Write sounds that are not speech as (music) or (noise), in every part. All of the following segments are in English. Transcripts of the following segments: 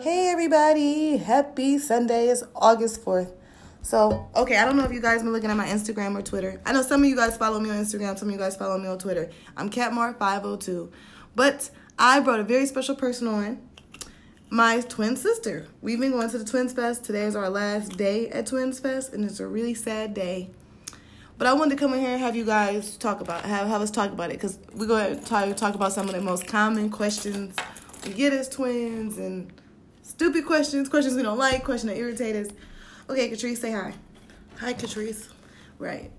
Hey everybody, happy Sunday. It's August 4th. So, okay, I don't know if you guys been looking at my Instagram or Twitter. I know some of you guys follow me on Instagram, some of you guys follow me on Twitter. I'm Catmar502. But I brought a very special person on, my twin sister. We've been going to the Twins Fest. Today is our last day at Twins Fest, and it's a really sad day. But I wanted to come in here and have you guys talk about have have us talk about it because we're going to talk, talk about some of the most common questions we get as twins and stupid questions, questions we don't like, questions that irritate us. Okay, Catrice, say hi. Hi, Catrice. Right.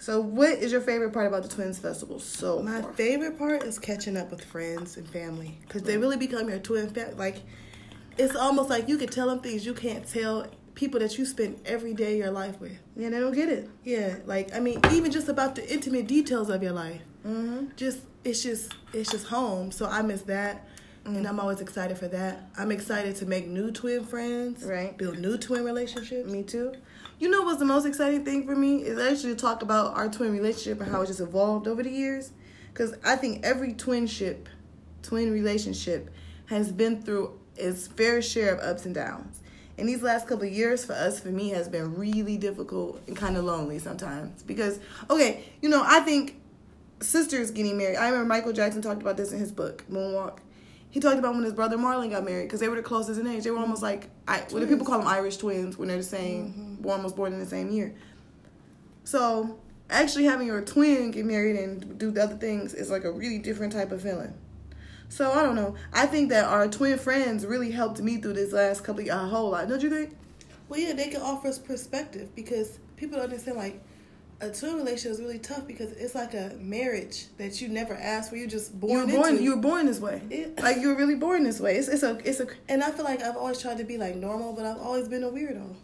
So, what is your favorite part about the Twins Festival? So, My far? favorite part is catching up with friends and family because they really become your twin family. Like, it's almost like you can tell them things you can't tell people that you spend every day of your life with. yeah, they don't get it. Yeah, like I mean, even just about the intimate details of your life. Mm-hmm. Just it's just it's just home. So I miss that, Mm. and I'm always excited for that. I'm excited to make new twin friends, Right. Build new twin relationships. Me too. You know what's the most exciting thing for me is actually to talk about our twin relationship and how it just evolved over the years. Because I think every twinship, twin relationship, has been through its fair share of ups and downs. And these last couple of years for us, for me, has been really difficult and kind of lonely sometimes. Because, okay, you know, I think sisters getting married. I remember Michael Jackson talked about this in his book, Moonwalk. He talked about when his brother Marlon got married because they were the closest in age. They were mm-hmm. almost like, I, what do people call them Irish twins when they're the same, mm-hmm. one was born in the same year. So actually having your twin get married and do the other things is like a really different type of feeling. So I don't know. I think that our twin friends really helped me through this last couple of a whole lot. Don't you think? Well, yeah, they can offer us perspective because people don't understand like a twin relationship is really tough because it's like a marriage that you never asked for. You just born You were born. into. You were born this way. Yeah. (laughs) Like you were really born this way. It's it's a it's a. and I feel like I've always tried to be like normal, but I've always been a weirdo.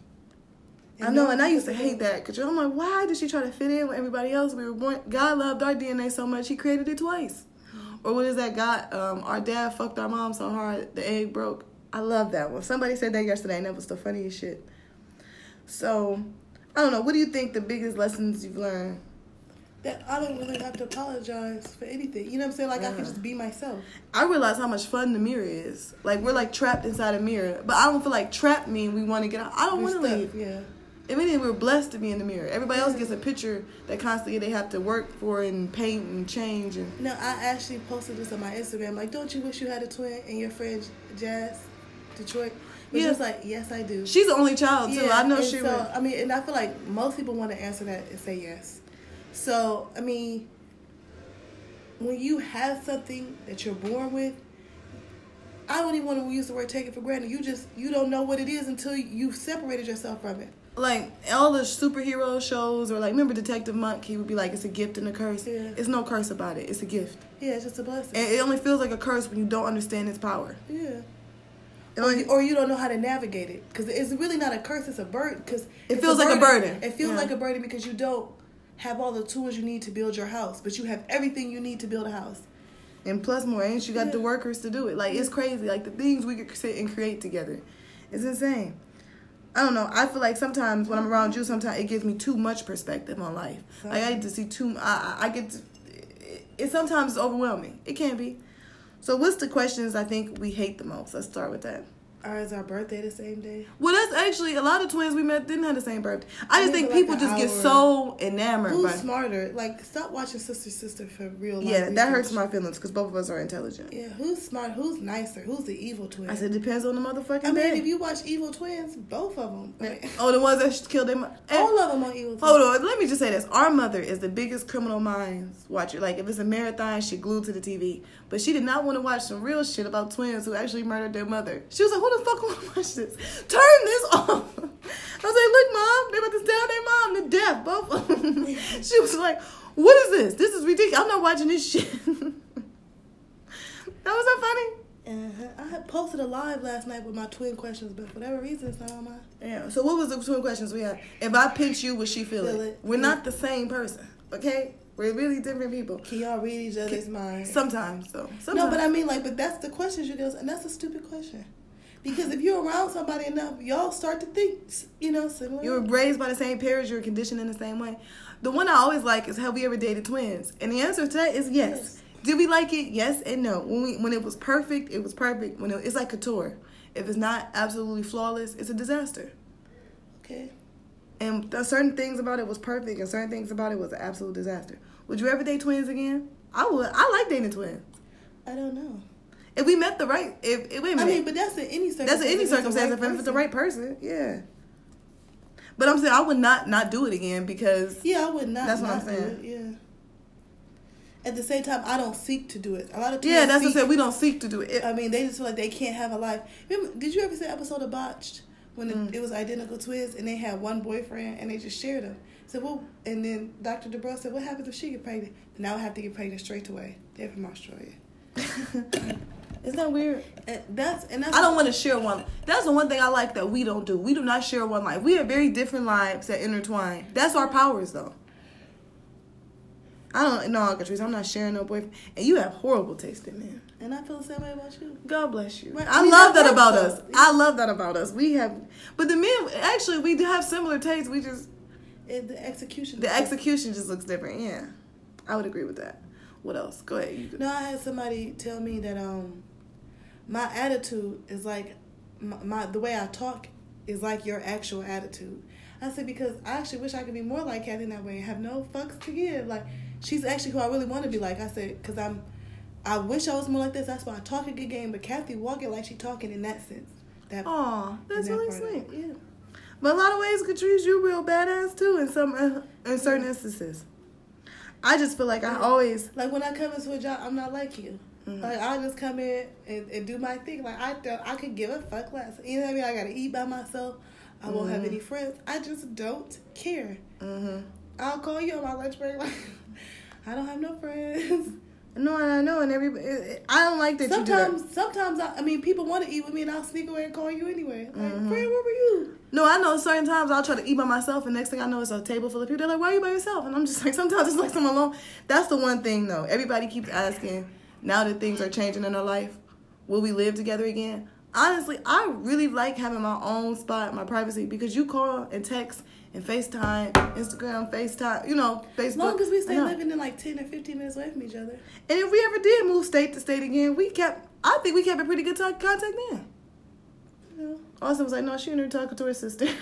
I know, and I used to hate that because I'm like, why did she try to fit in with everybody else? We were born. God loved our DNA so much, He created it twice. Or what is that? God, um, our dad fucked our mom so hard the egg broke. I love that one. Somebody said that yesterday, and that was the funniest shit. So, I don't know. What do you think the biggest lessons you've learned? That I don't really have to apologize for anything. You know what I'm saying? Like I Yeah. can just be myself. I realize how much fun the mirror is. Like we're like trapped inside a mirror, but I don't feel like trapped mean we want to get out. I don't want to leave. Yeah. If anything, we're blessed to be in the mirror. Everybody else gets a picture that constantly they have to work for and paint and change and. No, I actually posted this on my Instagram. Like, don't you wish you had a twin and your friend Jazz, Detroit? But Yeah. yeah. just like, yes, I do. She's the only child too. I know and she so, would. I mean, and I feel like most people want to answer that and say yes. So, I mean, when you have something that you're born with, I don't even want to use the word take it for granted. You just you don't know what it is until you've separated yourself from it. Like all the superhero shows, or like remember Detective Monk? He would be like, "It's a gift and a curse." Yeah. It's no curse about it. It's a gift, Yeah, it's just a blessing. and it only feels like a curse when you don't understand its power. yeah. Or or you don't know how to navigate it because it's really not a curse; it's a burden. Because It feels like a burden. It feels Yeah. like a burden because you don't have all the tools you need to build your house, but you have everything you need to build a house. and plus more, and you got Yeah. the workers to do it. Like it's crazy. Like the things we could sit and create together, it's insane. I don't know. I feel like sometimes when I'm around you, sometimes it gives me too much perspective on life. Like I get to see too. I I get. To, it, it sometimes is overwhelming. It can be. So what's the questions I think we hate the most? Let's start with that. Or is our birthday the same day? Well, that's actually a lot of twins we met didn't have the same birthday. I just think like people just get so enamored Who's by. smarter? Like, stop watching Sister Sister for real. life Yeah, that hurts my feelings because both of us are intelligent. Yeah, who's smart? Who's nicer? Who's the evil twin? I said depends on the motherfucking I mean, if you watch Evil Twins, both of them. Like, oh, the ones that killed them. (laughs) all of them are evil twins. Hold on, let me just say this. Our mother is the biggest criminal minds watcher. Like, if it's a marathon, she glued to the TV. But she did not want to watch some real shit about twins who actually murdered their mother. She was like, who the fuck want to watch this? Turn this off. I was like, look, mom, they about to stab their mom to death, both of them. (laughs) she was like, what is this? This is ridiculous. I'm not watching this shit. (laughs) that was so funny. Uh-huh. I had posted a live last night with my twin questions, but for whatever reason, it's not on my. Yeah. So what was the twin questions we had? If I pinch you, would she feel, Feel it? it. We're not the same person. Okay? We're really different people. Can y'all read each other's minds? Sometimes though. Sometimes. No, but I mean, like, but that's the questions you get, and that's a stupid question. Because if you're around somebody enough, y'all start to think, you know, similar. you were raised by the same parents, you were conditioned in the same way. The one I always like is have we ever dated twins? And the answer to that is yes. Yes. Did we like it? Yes and no. When we when it was perfect, it was perfect. When it, it's like couture. If it's not absolutely flawless, it's a disaster. Okay. And certain things about it was perfect, and certain things about it was an absolute disaster. Would you ever date twins again? I would. I like dating twins. I don't know. If we met the right, if, if wait a minute, I mean, but that's in any circumstance. that's in any if it's the circumstance. right if it's the person. right person, yeah. But I'm saying I would not not do it again because Yeah, I would not. That's what not I'm saying. Yeah. At the same time, I don't seek to do it. A lot of yeah, twins that's what I said. We don't seek to do it. I mean, they just feel like they can't have a life. Remember, did you ever see the episode of Botched when Mm. it, it was identical twins and they had one boyfriend and they just shared them? So well, and then Dr. Dubrow said, "What happens if she get pregnant? Now I have to get pregnant straight away." They're from Australia. (laughs) Isn't that weird? And that's and that's I don't want to share one. That's the one thing I like that we don't do. We do not share one life. We have very different lives that intertwine. That's our powers, though. I don't know, Catrice. I'm not sharing no boyfriend. And you have horrible taste in men. And I feel the same way about you. God bless you. Right. I We love that about us. though. I love that about us. We have, but the men actually we do have similar tastes. We just It, the execution. the execution just looks different. Yeah, I would agree with that. What else? Go ahead. No, I had somebody tell me that um, my attitude is like my, my the way I talk is like your actual attitude. I said because I actually wish I could be more like Kathy in that way and have no fucks to give. Like she's actually who I really want to be like. I said because I'm. I wish I was more like this. That's why I talk a good game. But Kathy walk it like she talking in that sense. That Aw, that's that really part of it. sweet. Yeah. But a lot of ways, Catrice, you real badass too. In some, uh, in certain instances, I just feel like I always. Like when I come into a job, I'm not like you. Mhm. Like I just come in and, and do my thing. Like I don't, I could give a fuck less. You know what I mean? I gotta eat by myself. I won't have Mhm. any friends. I just don't care. hmm I'll call you on my lunch break. (laughs) Like I don't have no friends. No, and I know, and everybody. I don't like that you do sometimes, that. sometimes I, I mean, people want to eat with me, and I'll sneak away and call you anyway. Like, Mhm. friend, where were you? No, I know. Certain times I'll try to eat by myself, and next thing I know, it's a table full of people. They're like, "Why are you by yourself?" And I'm just like, (laughs) sometimes it's like I'm alone. That's the one thing, though. Everybody keeps asking. Now that things are changing in our life, will we live together again? Honestly, I really like having my own spot, my privacy, because you call and text and FaceTime, Instagram, FaceTime, you know, Facebook. As long as we stay living in like ten or fifteen minutes away from each other. And if we ever did move state to state again, we kept. I think we kept a pretty good t- contact then. You know? Austin was like, "No, she and her talking to her sister." (laughs) (laughs)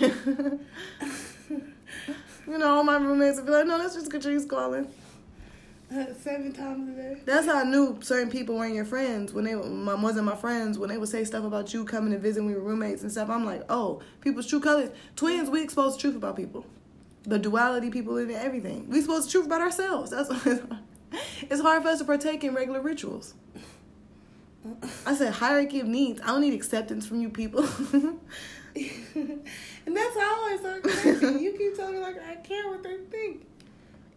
you know, all my roommates would be like, "No, that's just Catrice calling." (laughs) Seven times a day. That's how I knew certain people weren't your friends when they my wasn't my friends when they would say stuff about you coming to visit when we were roommates and stuff. I'm like, oh, people's true colors. Twins, we expose the truth about people, the duality people live in, everything. We expose the truth about ourselves. That's it's hard for us to partake in regular rituals. I said hierarchy of needs. I don't need acceptance from you people. (laughs) and that's how I always talk crazy. You keep telling me like I care what they think.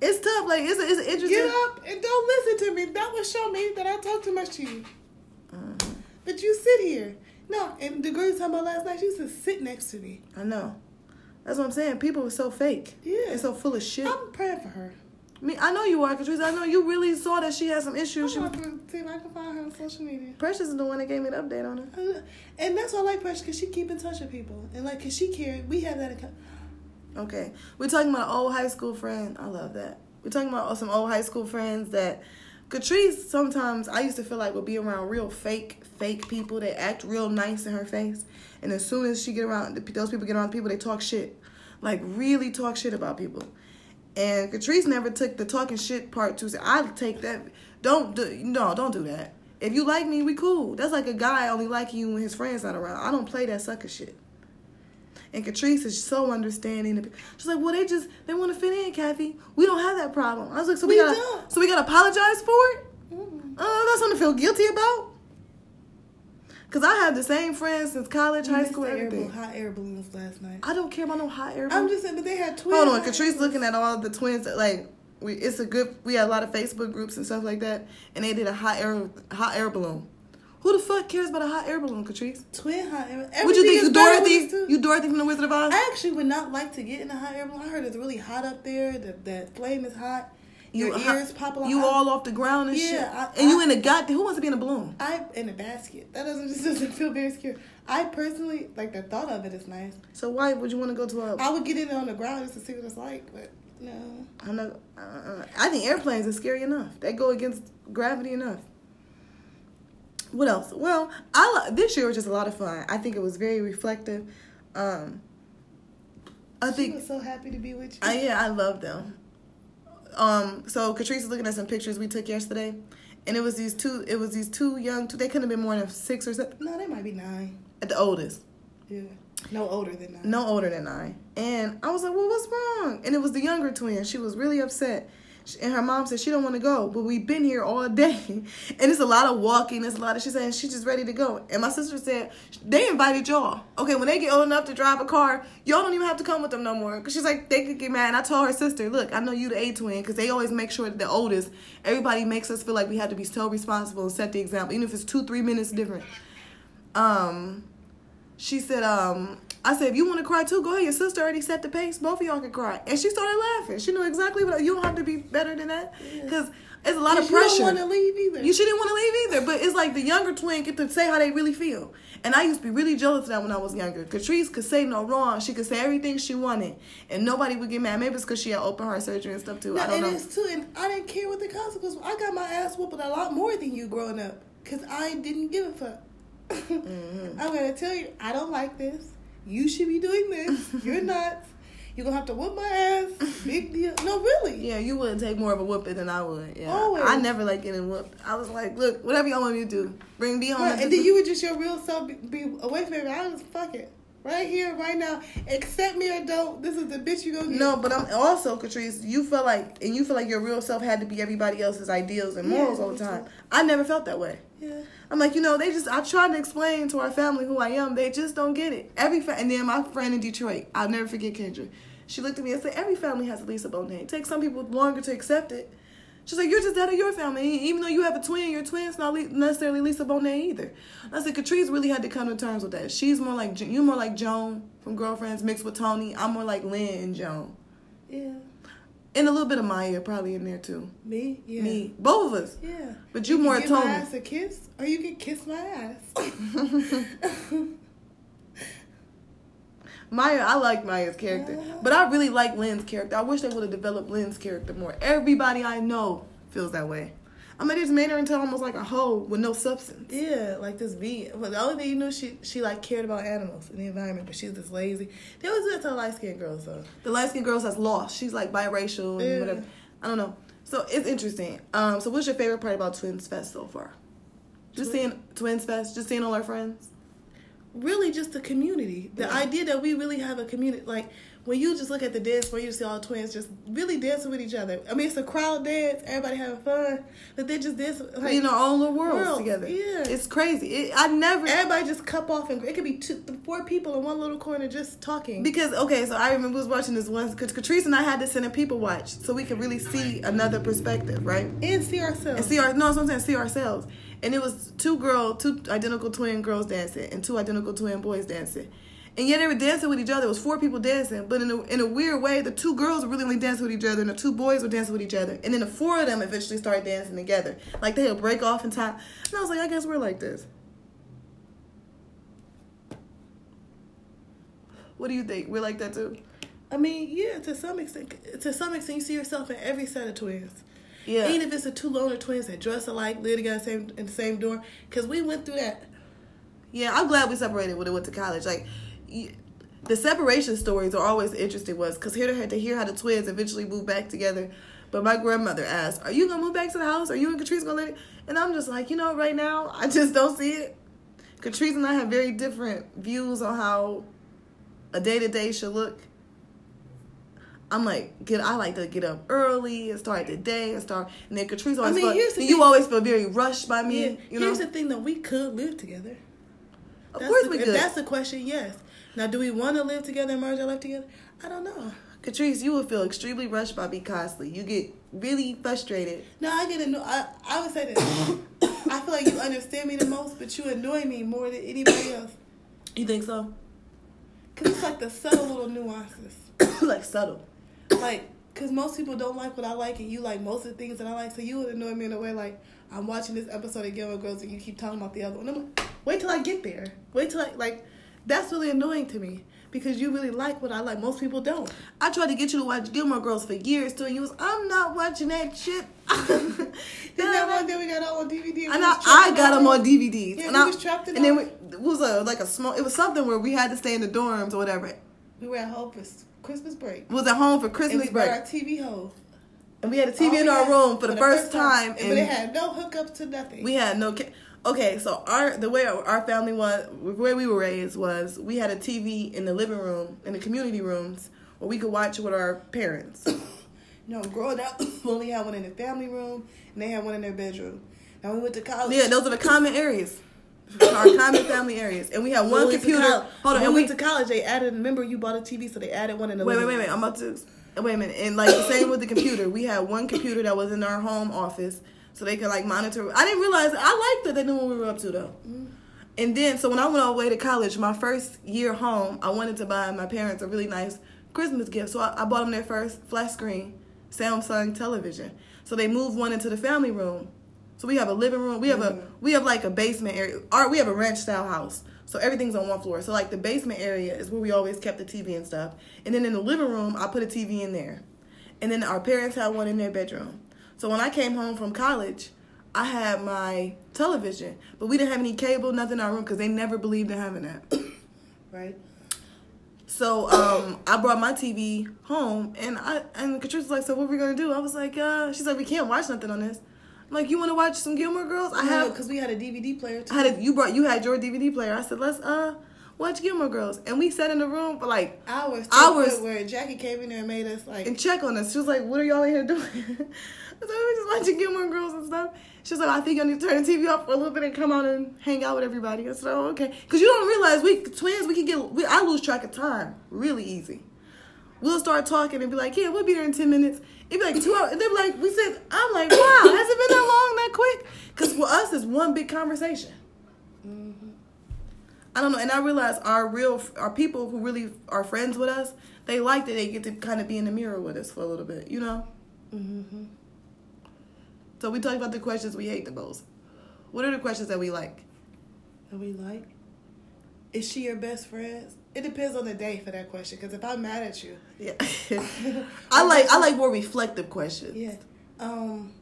It's tough. Like it's it's interesting. Get up and don't listen to me. That would show me that I talk too much to you. Mhm. But you sit here. No, and the girl you talking about last night, she used to sit next to me. I know. That's what I'm saying. People are so fake. Yeah. They're so full of shit. I'm praying for her. Me, I know you are, Catrice. I know you really saw that she had some issues. She, I'm about to see if I can find her on social media. Precious is the one that gave me an update on her. Uh, And that's why I like Precious, because she keep in touch with people. And like, because she care, we have that account. Okay, we're talking about an old high school friend. I love that. We're talking about some old high school friends that Catrice. Sometimes I used to feel like would be around real fake, fake people. They act real nice in her face, and as soon as she get around those people, get around people, they talk shit, like really talk shit about people. And Catrice never took the talking shit part to say, I take that. Don't do no, don't do that. If you like me, we cool. That's like a guy only liking you when his friends not around. I don't play that sucker shit. And Catrice is so understanding. She's like, well, they just they want to fit in, Kathy. We don't have that problem. I was like, so we, We gotta don't. so we gotta apologize for it. Mm. Oh, that's something to feel guilty about. Cause I have the same friends since college, You high school, the air everything. balloon, hot air balloons last night. I don't care about no hot air. I'm just saying, but they had twins. Hold on, Catrice looking at all the twins. that, Like, we it's a good. We had a lot of Facebook groups and stuff like that, and they did a hot air hot air balloon. Who the fuck cares about a hot air balloon, Catrice? Twin hot air Would you think you Dorothy? You Dorothy from the Wizard of Oz? I actually would not like to get in a hot air balloon. I heard it's really hot up there. That that flame is hot. Your hot- ears pop lot. You all off the ground and Yeah, shit. I- and you in a goddamn. Who wants to be in a balloon? I in a basket. That doesn't (laughs) just doesn't feel very secure. I personally like the thought of it is nice. So why would you want to go to a? I would get in on the ground just to see what it's like, but No. I'm not. Uh, I think airplanes are scary enough. They go against gravity enough. What else? Well, I this year was just a lot of fun. I think it was very reflective. Um, I She think was so happy to be with you. I yeah, I love them. Um, so Catrice is looking at some pictures we took yesterday, and it was these two. It was these two young. Two, they couldn't have been more than six or seven no, they might be nine. at the oldest. Yeah. No older than nine. no older than nine. And I was like, well, what's wrong? And it was the younger twin. She was really upset. And her mom said she don't want to go, but we've been here all day, (laughs) and it's a lot of walking. It's a lot of. She said she's just ready to go. And my sister said they invited y'all. Okay, when they get old enough to drive a car, y'all don't even have to come with them no more. Cause she's like they could get mad. And I told her sister, look, I know you the A twin, cause they always make sure that the oldest. Everybody makes us feel like we have to be so responsible and set the example, even if it's two, three minutes different. Um, she said, um, I said, if you want to cry too, go ahead. Your sister already set the pace. Both of y'all can cry. And she started laughing. She knew exactly what, you don't have to be better than that. Because it's a lot of pressure. You don't want to leave either. You she didn't want to leave either, but it's like the younger twin get to say how they really feel. And I used to be really jealous of that when I was younger. Catrice could say no wrong. She could say everything she wanted, and nobody would get mad. Maybe it's because she had open heart surgery and stuff too. No, I don't it know. is too, and I didn't care what the consequences. were. I got my ass whooping a lot more than you growing up, cause I didn't give a fuck. (laughs) Mm-hmm. I'm gonna tell you, I don't like this. You should be doing this. You're nuts. You're gonna have to whoop my ass. Big deal. No, really. Yeah, you wouldn't take more of a whooping than I would. Yeah, Always. I never like getting whooped. I was like, look, whatever y'all want me to do, bring me home. Right, and then you would just your real self be, be away from me. I was fuck it. Right here, right now. Accept me or don't. This is the bitch you gonna get. No, but I'm also Catrice. You feel like, and you feel like your real self had to be everybody else's ideals and morals Yeah, all the time. too. I never felt that way. Yeah. I'm like, you know, they just. I tried to explain to our family who I am. They just don't get it. Every fa- and then my friend in Detroit, I'll never forget Kendra. She looked at me and said, "Every family has a Lisa Bonet. It takes some people longer to accept it." She's like, "You're just out of your family. Even though you have a twin, your twin's not le- necessarily Lisa Bonet either." I said, "Catrice really had to come to terms with that. She's more like you, more like Joan from Girlfriends mixed with Tony. I'm more like Lynn and Joan, Yeah. and a little bit of Maya probably in there too. Me? Yeah. Me, both of us. Yeah. But you can more Tony. my ass a kiss, or you can kiss my ass. (laughs) (laughs) (laughs) Maya, I like Maya's character, but I really like Lynn's character. I wish they would have developed Lynn's character more. Everybody I know feels that way. I mean, they just made her into almost like a hoe with no substance. yeah, like this bee. But the only thing you knew, she she like cared about animals and the environment, but she's just lazy. They always do that to light skinned girls though. The light skinned girl that's lost. She's like biracial and Yeah. whatever. I don't know. So it's interesting. Um, so what's your favorite part about Twins Fest so far? Just Twins- seeing Twins Fest, just seeing all our friends. Really, just the community. The Yeah. idea that we really have a community, like when you just look at the dance where you see all the twins just really dancing with each other. I mean, it's a crowd dance, everybody having fun, but they just dance like in our own little worlds worlds, together. yeah. It's crazy. It, I never everybody just cup off and it could be two, four people in one little corner just talking. Because okay, so I remember was watching this once because Catrice and I had this in a people watch, so we could really see another perspective, right? and see ourselves. And see our no, that's what I'm saying, see ourselves. And it was two girl, two identical twin girls dancing, and two identical twin boys dancing. And yet they were dancing with each other. It was four people dancing, but in a, in a weird way, the two girls were really only dancing with each other, and the two boys were dancing with each other. And then the four of them eventually started dancing together. Like they'll break off in time. And I was like, I guess we're like this. What do you think? We're like that too? I mean, yeah, to some extent, to some extent, you see yourself in every set of twins. Yeah. Even if it's the two loner twins that dress alike, live together same in the same dorm, because we went through that. Yeah, I'm glad we separated when it went to college. Like, the separation stories are always interesting ones because here to, had to hear how the twins eventually moved back together. But my grandmother asked, "Are you gonna move back to the house? Are you and Catrice gonna live?" it?" And I'm just like, you know, right now I just don't see it. Catrice and I have very different views on how a day to day should look. I'm like, get. I like to get up early and start the day and start. And then Catrice always. mean, feel, here's the you thing. always feel very rushed by me. Yeah. you know, Here's the thing, though, we could live together. of That's course the, we if could. That's the question. Yes. Now, do we want to live together and merge our life together? I don't know. Catrice, you would feel extremely rushed by me constantly. You get really frustrated. No, I get annoyed. I, I would say this. I feel like you understand me the most, but you annoy me more than anybody else. You think so? Because it's like the subtle little nuances. (coughs) like subtle. Like, because most people don't like what I like, and you like most of the things that I like. So you would annoy me in a way like, I'm watching this episode of Gilmore Girls, and you keep talking about the other one. I'm like, wait till I get there. Wait till I, like, that's really annoying to me. because you really like what I like. Most people don't. I tried to get you to watch Gilmore Girls for years too, and you was, I'm not watching that shit. (laughs) Then that one day we got all on DVD. And I, I got them on DVDs. Yeah, and we I, was trapped in And then we, it was a like a small. It was something where we had to stay in the dorms or whatever. We were at for Christmas break. We was at home for Christmas break, our TV home. and we had a TV in our had room for the, first, time. And, but it had no hookup to nothing. We had no. Ca- okay, so our the way our family was, the way we were raised was we had a TV in the living room in the community rooms where we could watch with our parents. (coughs) no, growing up, we (coughs) only had one in the family room, and they had one in their bedroom. Now we went to college. yeah, those are the common areas, our common family areas, and we had one we computer. college- Hold on, when and we we went to college. They added. Remember, you bought a TV, so they added one in the. wait, wait, wait, wait. I'm about to wait a minute. And like the same with the computer, we had one computer that was in our home office, so they could like monitor. I didn't realize I liked that they knew what we were up to though. Mm-hmm. And then, so when I went all the way to college, my first year home, I wanted to buy my parents a really nice Christmas gift. So I, I bought them their first flat screen Samsung television. So they moved one into the family room. So we have a living room. We have a Mhm. we have like a basement area. Our we have a ranch style house. So everything's on one floor. So like the basement area is where we always kept the TV and stuff. And then in the living room, I put a TV in there. And then our parents had one in their bedroom. So when I came home from college, I had my television, but we didn't have any cable, nothing in our room because they never believed in having that. (coughs) Right. So um, I brought my TV home, and I and Katrina's like, "So what are we gonna do?" I was like, uh, "She's like, we can't watch nothing on this." Like, "You want to watch some Gilmore Girls?" I have. because we had a DVD player too. I had a, you brought you had your DVD player. I said, "Let's uh watch Gilmore Girls," and we sat in the room for like hours. Hours. Hours. Where Jackie came in there and made us like. and check on us. She was like, "What are y'all in here doing?" (laughs) I said, "We're just watching Gilmore Girls and stuff." She was like, "I think I need to turn the TV off for a little bit and come out and hang out with everybody." I said, "Oh, okay." Because you don't realize we twins, we can get we, I lose track of time really easy. We'll start talking and be like, "Yeah, we'll be there in ten minutes." It'd be like two hours. They'd be like, "We said," I'm like, "Wow, has it been that long, that quick?" Because for us, it's one big conversation. Mm-hmm. I don't know, and I realize our real our people who really are friends with us, they like that they get to kind of be in the mirror with us for a little bit, you know. Mm-hmm. So we talked about the questions we hate the most. What are the questions that we like? That we like. Is she your best friend? It depends on the day for that question. Because if I'm mad at you, Yeah, (laughs) I like I like more reflective questions. yeah. Um.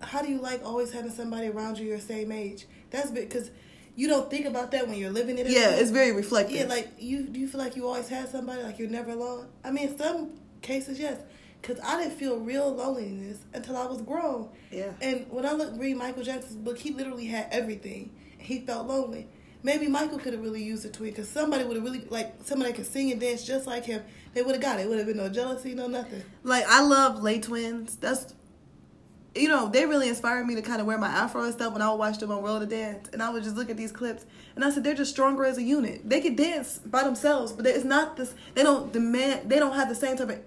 How do you like always having somebody around you your same age? That's because you don't think about that when you're living it. Yeah, it's very reflective. Yeah, like you do you feel like you always had somebody like you're never alone? I mean, in some cases, yes. Cause I didn't feel real loneliness until I was grown. yeah. And when I look read Michael Jackson's book, he literally had everything. He felt lonely. Maybe Michael could have really used a tweet because somebody would have really like somebody could sing and dance just like him. They would have got it. Would have been no jealousy, no nothing. Like I love Les Twins. That's you know, they really inspired me to kind of wear my afro and stuff when I would watch them on World of Dance. And I would just look at these clips and I said they're just stronger as a unit. They can dance by themselves, but it's not this they don't demand they don't have the same type of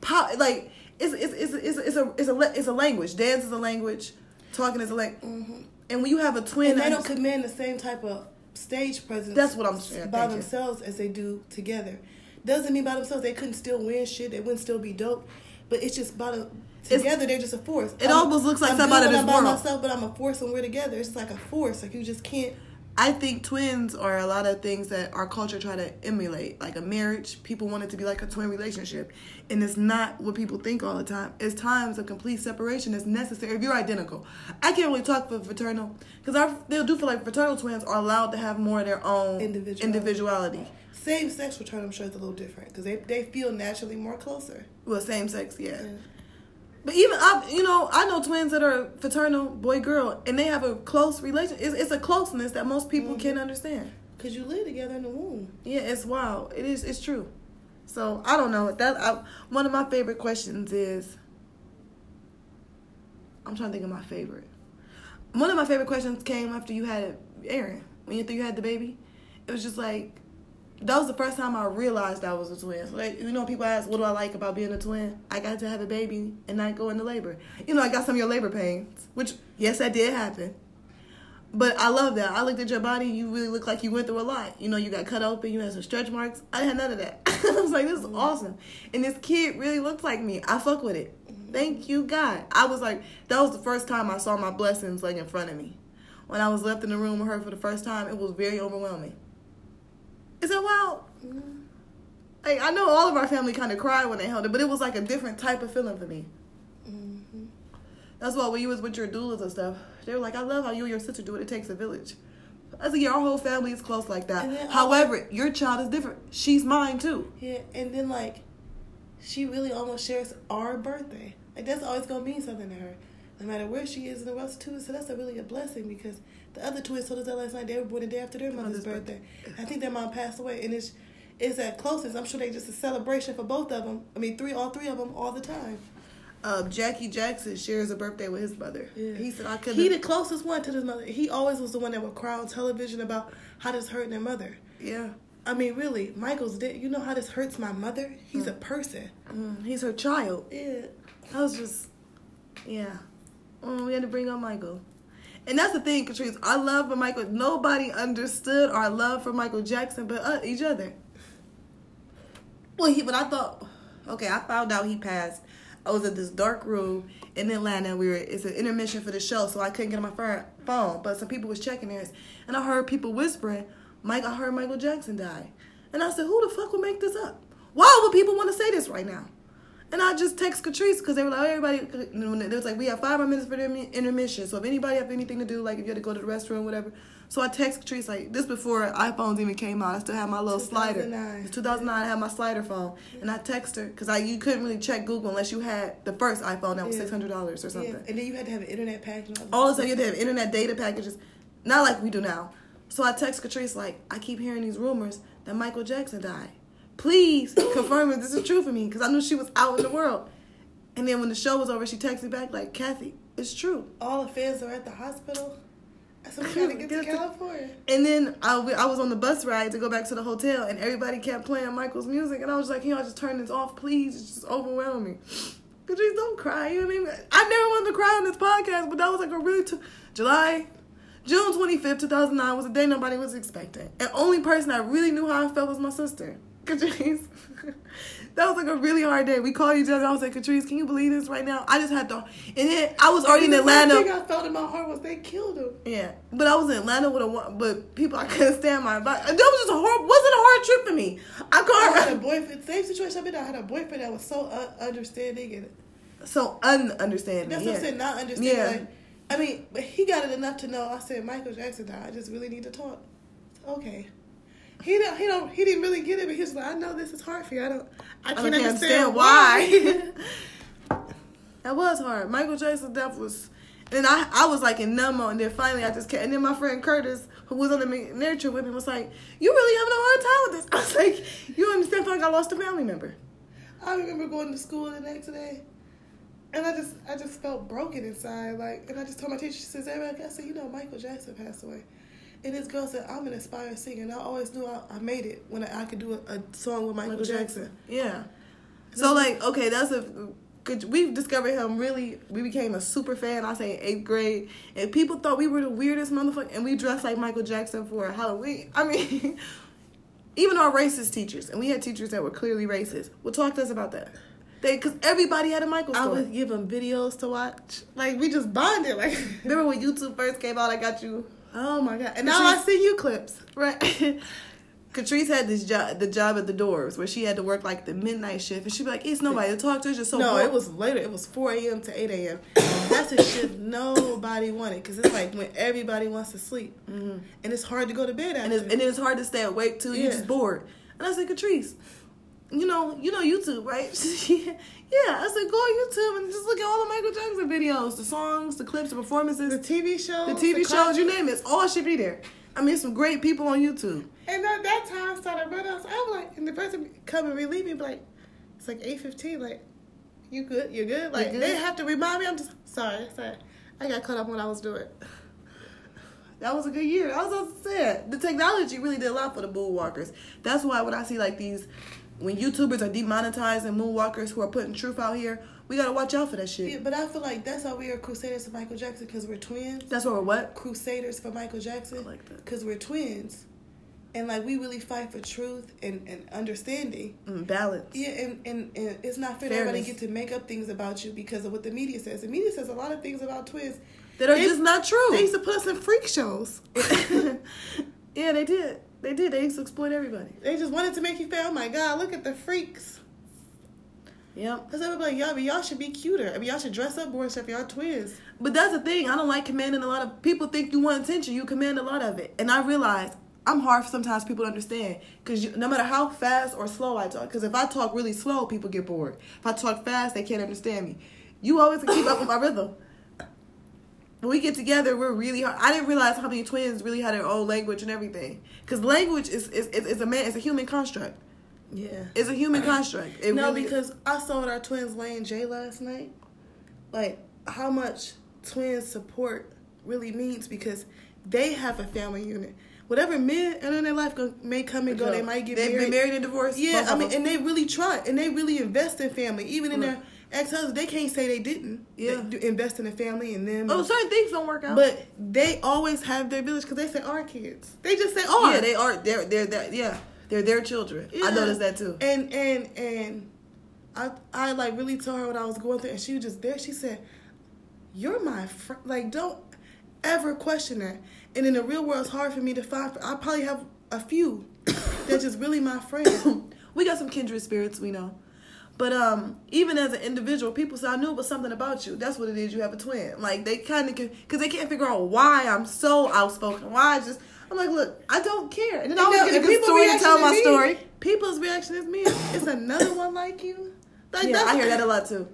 power like it's it's it's it's, it's a it's a it's a language. Dance is a language, talking is a language. Mm-hmm. And when you have a twin And they don't command the same type of stage presence. That's what I'm saying. by Thank you. themselves as they do together. Doesn't mean by themselves they couldn't still win shit. They wouldn't still be dope. But it's just by the together they're just a force. It almost looks like I'm somebody good when that's I'm by myself, but I'm a force when we're together. It's like a force. Like you just can't. I think twins are a lot of things that our culture try to emulate, like a marriage. People want it to be like a twin relationship, and it's not what people think all the time. It's times of complete separation that's necessary if you're identical. I can't really talk for fraternal because I they do feel like fraternal twins are allowed to have more of their own Individuality. individuality. Same sex return, I'm sure, is a little different because they they feel naturally more closer. Well, same sex, yeah. Yeah. But even I, you know, I know twins that are fraternal, boy girl, and they have a close relation. It's, it's a closeness that most people Mhm. can't understand. Cause you live together in the womb. Yeah, it's wild. It is. It's true. So I don't know. That I, one of my favorite questions is. I'm trying to think of my favorite. One of my favorite questions came after you had Aaron. When you think you had the baby, it was just like that was the first time I realized I was a twin. So like, you know, people ask, "What do I like about being a twin?" I got to have a baby and not go into labor. You know, I got some of your labor pains, which yes, that did happen. But I love that. I looked at your body. You really look like you went through a lot. You know, you got cut open. You had some stretch marks. I didn't have none of that. (laughs) I was like, this is mm-hmm. awesome. And this kid really looks like me. I fuck with it. Mm-hmm. Thank you, God. I was like, that was the first time I saw my blessings like in front of me. When I was left in the room with her for the first time, it was very overwhelming. Is that wild? Mm-hmm. Like I know all of our family kind of cried when they held it, but it was like a different type of feeling for me. Mm-hmm. That's why when you was with your doulas and stuff, they were like, "I love how you and your sister do it. It takes a village." I said, "Yeah, our whole family is close like that." I- However, your child is different. She's mine too. Yeah, and then like, she really almost shares our birthday. Like that's always gonna mean something to her, no matter where she is in the world too. So that's a really a blessing because the other twins told us that last night. They were born the day after their mother's Mother's birthday. I think their mom passed away, and it's it's at closest. I'm sure they just a celebration for both of them. I mean, three, all three of them, all the time. Um, Jackie Jackson shares a birthday with his mother. Yeah. He said, "I couldn't." He the closest one to his mother. He always was the one that would cry on television about how this hurting their mother. yeah, I mean, really, Michael's dead. You know how this hurts my mother? He's a person. Mm, he's her child. Yeah. I was just, yeah. Mm, we had to bring up Michael. And that's the thing, Catrice. Our love for Michael, nobody understood our love for Michael Jackson but uh, each other. Well, he, but I thought, okay, I found out he passed. I was in this dark room in Atlanta. We were, it's an intermission for the show, so I couldn't get on my phone. But some people was checking theirs. And I heard people whispering, Mike, I heard Michael Jackson died. And I said, who the fuck would make this up? Why would people want to say this right now? And I just text Catrice because they were like, oh, everybody, it was like, we have five more minutes for the intermission. So if anybody have anything to do, like if you had to go to the restroom, whatever. So I text Catrice, like, this before iPhones even came out. I still had my little slider. 2009. It's 2009, I had my slider phone. And I text her because I, you couldn't really check Google unless you had the first iPhone that was Yeah. $600 or something. Yeah. And then you had to have an internet package. All of a sudden, you had to have internet data packages, not like we do now. So I text Catrice like, I keep hearing these rumors that Michael Jackson died. Please confirm if this is true for me, because I knew she was out in the world. And then when the show was over, she texted back like, Kathy, it's true. All the fans are at the hospital. I said, we gotta get to Get to- California. And then I, I was on the bus ride to go back to the hotel, and everybody kept playing Michael's music, and I was like, "Can y'all just turn this off, please? It's just overwhelming." (gasps) Catrice, don't cry. You know what I mean? I never wanted to cry on this podcast, but that was like a really t- July, June twenty fifth, two thousand nine was a day nobody was expecting, and only person I really knew how I felt was my sister, Catrice. (laughs) that was like a really hard day. We called each other. I was like, Catrice, can you believe this right now? I just had to, and then I was already in The Atlanta. first thing I felt in my heart was they killed him. Yeah, but I was in Atlanta with a but people I couldn't stand my. But that was just a hard. Wasn't a hard trip for me. I I had a boyfriend. Same situation been. in. I had a boyfriend that was so un- understanding and So ununderstanding. that's yeah. what I'm saying. Not understanding. Yeah. Like, I mean, but he got it enough to know. I said Michael Jackson died. I just really need to talk. Okay. He don't. He don't. He didn't really get it. But he was like, I know this is hard for you. I don't. I can't understand, understand why. why. (laughs) (laughs) that was hard. Michael Jackson's death was. And I, I was like in numb and then finally I just kept. And then my friend Curtis, who was on the narrative with me, was like, "You really having a hard time with this?" (laughs) I was like, "You understand? Like I lost a family member." I remember going to school the next day, and I just I just felt broken inside. Like, and I just told my teacher, she says, "Eric, I said, you know, Michael Jackson passed away." And this girl said, "I'm an aspiring singer, and I always knew I, I made it when I, I could do a, a song with Michael, Jackson." Yeah. So like, okay, that's a. Good, we've discovered him really. We became a super fan. I say in eighth grade, and people thought we were the weirdest motherfucker, and we dressed like Michael Jackson for Halloween. I mean, (laughs) even our racist teachers, and we had teachers that were clearly racist. Well, talk to us about that. They, because everybody had a Michael I story. would give them videos to watch. Like we just bonded. Like, (laughs) Remember when YouTube first came out? I got you. Oh my god! And now I see you clips. Right. (laughs) Catrice had this job, the job at the doors, where she had to work like the midnight shift, and she'd be like, "It's nobody to talk to. It's just so no, boring." it was later. It was 4 a.m. to 8 a.m. (coughs) That's a shift nobody wanted because it's like when everybody wants to sleep, mm-hmm. and it's hard to go to bed after. and it's, and it's hard to stay awake too. You're just bored. And I said, Catrice, you know, you know YouTube, right? (laughs) yeah. I said, go on YouTube and just look at all the Michael Jackson videos, the songs, the clips, the performances, the the, TV shows, the TV shows, classics. you name it. It's all should be there. I mean, some great people on YouTube. And at that time, I started running. I was like, and the person come and relieve me, like, it's like eight fifteen. Like, you good? You're good. Like good? they have to remind me. I'm just sorry. Sorry, I got caught up when I was doing. (laughs) That was a good year. I was to the technology really did a lot for the moonwalkers. That's why when I see like these, when YouTubers are demonetizing moonwalkers who are putting truth out here, we gotta watch out for that shit. Yeah, but I feel like that's how we are crusaders for Michael Jackson because we're twins. That's what we're what? Crusaders for Michael Jackson. I like that. Because we're twins, and like we really fight for truth and, and understanding. Mm, balance. Yeah, and, and, and it's not fair that everybody get to make up things about you because of what the media says. The media says a lot of things about twins. That are They- just not true. They used to put us in freak shows. (laughs) yeah, they did. They did. They used to exploit everybody. They just wanted to make you feel, oh my god, look at the freaks. Yep. Cause everybody like, y'all, but y'all should be cuter. I mean, y'all should dress up more stuff. Y'all twins. But that's the thing. I don't like commanding a lot of people. Think you want attention, you command a lot of it, and I realize I'm hard for sometimes people to understand because no matter how fast or slow I talk, because if I talk really slow, people get bored. If I talk fast, they can't understand me. You always keep up with my rhythm. When we get together, we're really hard. I didn't realize how many twins really had their own language and everything. Because language is, is, is, is a man, it's a human construct. Yeah. It's a human construct. It no, really is. because I saw with our twins Lane J last night, like how much twins support really means because they have a family unit. Whatever men and in their life go, may come and go, they might get They've married. been married and divorced. Yeah, I mean, and they really try, and they really invest in family. Even in Right. their ex husbands, they can't say they didn't. Yeah. They invest in the family and them. oh, certain things don't work out. but they always have their village because they say our kids. They just say our. yeah, they are. They're they're, they're yeah. They're their children. I noticed that too. And and and I I like really told her what I was going through, and she was just there. She said, "You're my friend. Like, don't ever question that." And in the real world, it's hard for me to find. I probably have a few (coughs) that's just really my friend. (coughs) we got some kindred spirits, we know. But um, even as an individual, people say I knew it was something about you. That's what it is. You have a twin. Like they kind of because they can't figure out why I'm so outspoken. Why I just I'm like, look, I don't care. And then I You always get a good story to tell my me- story. People's reaction is me. It's another one like you. Like, Yeah, I hear that a lot too.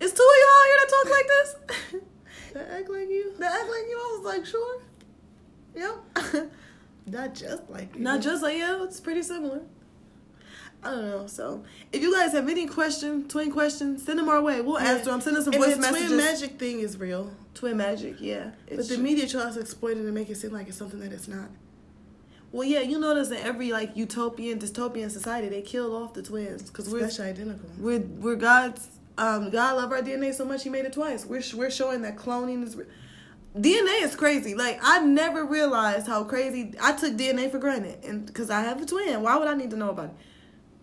Is two of y'all here that talk like this? (laughs) That act like you. that act like you? I was like, sure. Yep. (laughs) Not just like you. Not just like yeah, it's pretty similar. I don't know. So if you guys have any questions, twin questions, send them our way. We'll Yeah. answer them. Send us some And voice the messages. twin magic thing is real, Twin magic, yeah. but the true. media tries to exploit it and make it seem like it's something that it's not. Well, yeah, you notice in every like utopian, dystopian society, they killed off the twins because we're identical. we're we're God's um God love our DNA so much He made it twice. We're sh- we're showing that cloning is. Re- DNA is crazy. Like I never realized how crazy I took DNA for granted, and because I have a twin, why would I need to know about it?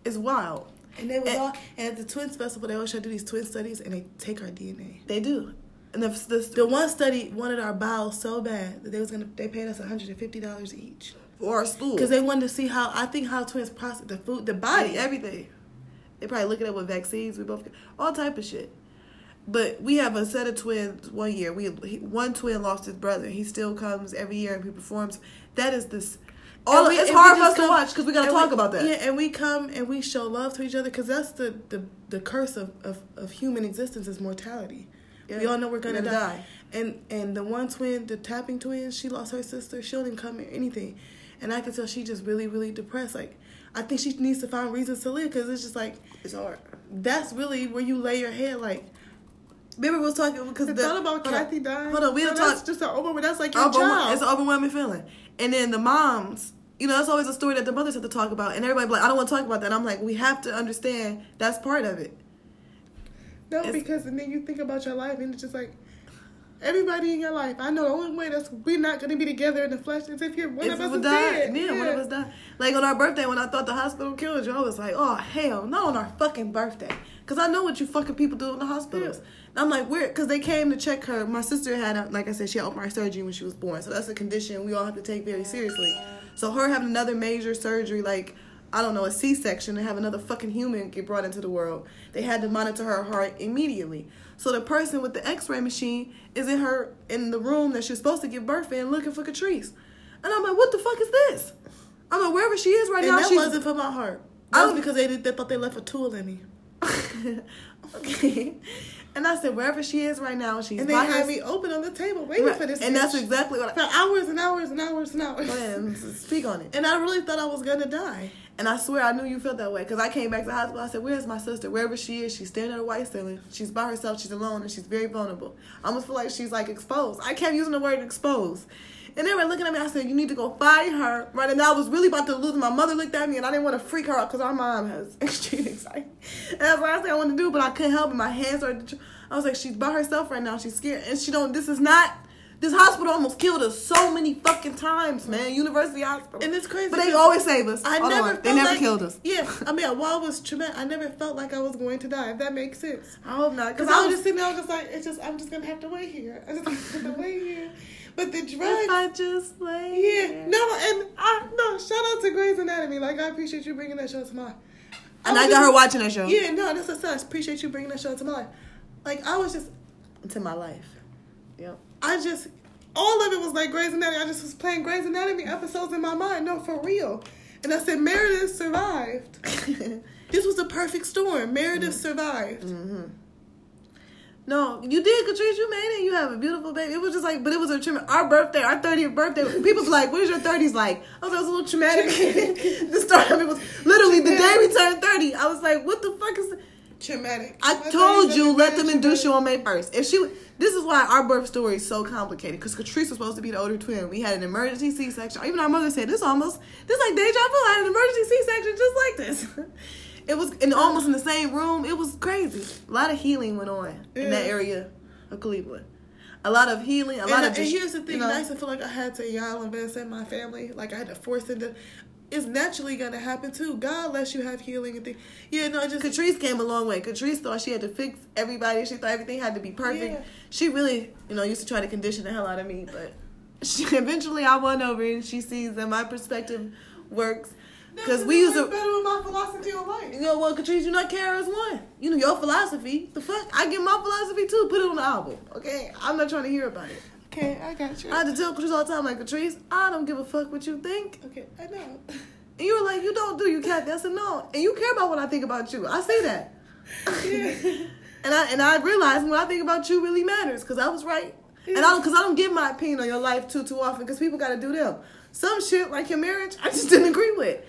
It's wild. And they was And- all and at the twins festival they always try to do these twin studies and they take our DNA. They do, and the the, The one study wanted our bowels so bad that they was gonna they paid us hundred and fifty dollars each for our school because they wanted to see how I think how twins process the food the body. everything. They probably looking at up with vaccines. We both get, all type of shit. But we have a set of twins. One year, we he, one twin lost his brother. He still comes every year and he performs. That is this. All we- it's hard for us to watch because we got to talk we- about that. Yeah, and we come and we show love to each other because that's the, the the curse of, of, of human existence is mortality. Yeah. We all know we're gonna, We're die. And and the one twin, the tapping twin, she lost her sister. She didn't come here anything, and I can tell she just really really depressed. Like I think she needs to find reasons to live because it's just like It's hard. that's really where you lay your head. Like Remember, we was talking because the the thought about. Kathy dying. Hold on, we so don't talk. just an over. That's like your Overwhelm- job. It's an overwhelming feeling. And then the moms, you know, that's always a story that the mothers have to talk about. And everybody like, I don't want to talk about that. I'm like, we have to understand that's part of it. No, It's- because and then you think about your life and it's just like everybody in your life. I know the only way that's we're not gonna be together in the flesh is if you're one of us is dead. yeah, one of us died. Like on our birthday, when I thought the hospital killed you, I was like, oh hell, not on our fucking birthday, because I know what you fucking people do in the hospitals. And I'm like, weird, because they came to check her. My sister had, a, like I said, she had open heart surgery when she was born, so that's a condition we all have to take very seriously. So her having another major surgery, like I don't know, a C-section, and have another fucking human get brought into the world, they had to monitor her heart immediately. So the person with the X-ray machine is in her in the room that she's supposed to give birth in, looking for Catrice. And I'm like, what the fuck is this? I'm like, wherever she is right And now, that she's wasn't for my heart. That was because they did, they thought they left a tool in me. (laughs) okay. And I said, wherever she is right now, she's And they had her- me open on the table waiting Right. for this. And that's exactly what for hours and hours and hours and hours. And speak on it. And I really thought I was gonna die. And I swear I knew you felt that way because I came back to the hospital. I said, "Where's my sister? Wherever she is, she's staring at a white ceiling. She's by herself. She's alone, and she's very vulnerable. I almost feel like she's like exposed. I kept using the word exposed." And they were looking at me. I said, "You need to go find her." Right, and I was really about to lose. My mother looked at me, and I didn't want to freak her out because our mom has (laughs) extreme anxiety. And that's what I said I wanted to do, but I couldn't help it. My hands. To, I was like, "She's by herself right now. She's scared, and she don't. This is not." This hospital almost killed us so many fucking times, man. University hospital. And it's crazy But they always save us. I Hold never. Felt they never like- killed us. Yeah, I mean, while it was traumatic, I never felt like I was going to die. If that makes sense. I hope not. Because Because I was just sitting there, I was just like, it's just, I'm just gonna have to wait here. I'm just have to wait here. But the drugs. If I just lay. Yeah, no, and I no. Shout out to Grey's Anatomy. Like I appreciate you bringing that show to my. And I was got her watching that show. Yeah, no, that's a I appreciate you bringing that show to my life. Like I was just, To my life. Yep. I just, all of it was like Grey's Anatomy. I just was playing Grey's Anatomy episodes in my mind. No, for real. And I said Meredith survived. (laughs) This was the perfect storm. Meredith survived. hmm No, you did, Catrice. You made it. You have a beautiful baby. It was just like, but it was a traumatic. Our birthday, our thirtieth birthday. People be like, "What is your 30s like?" I was like, "It was a little traumatic." (laughs) the start of it was literally the day we turned thirty. I was like, "What the fuck is?" Traumatic. I told you, let them induce you on May first. If she, this is why our birth story is so complicated. Because Catrice was supposed to be the older twin. We had an emergency C section. Even our mother said this almost, this like deja vu. I had an emergency C section just like this. (laughs) It was in almost in the same room. It was crazy. A lot of healing went on in that area of Cleveland. A lot of healing. A And, lot I- of. and here's the thing: you know, I used to feel like I had to y'all invest in my family. Like I had to force it to. It's naturally gonna happen too. God lets you have healing and things. Yeah, no, I just Catrice came a long way. Catrice thought she had to fix everybody. She thought everything had to be perfect. Yeah. She really, you know, used to try to condition the hell out of me, but (laughs) she, eventually I won over and she sees that my perspective works. Because we used to better with my philosophy on life. you know, well, Catrice, you not Kara's one. You know, your philosophy. The fuck? I get my philosophy too. Put it on the album, okay? I'm not trying to hear about it. Okay, I got you. I had to tell Catrice all the time, like, Catrice, I don't give a fuck what you think. okay, I know. And you were like, you don't do, you Kathy. I said, no. And you care about what I think about you. I say that. Yeah. And I and I realized what I think about you really matters because I was right. And I don't because I don't give my opinion on your life too too often because people got to do them. Some shit like your marriage, I just didn't agree with.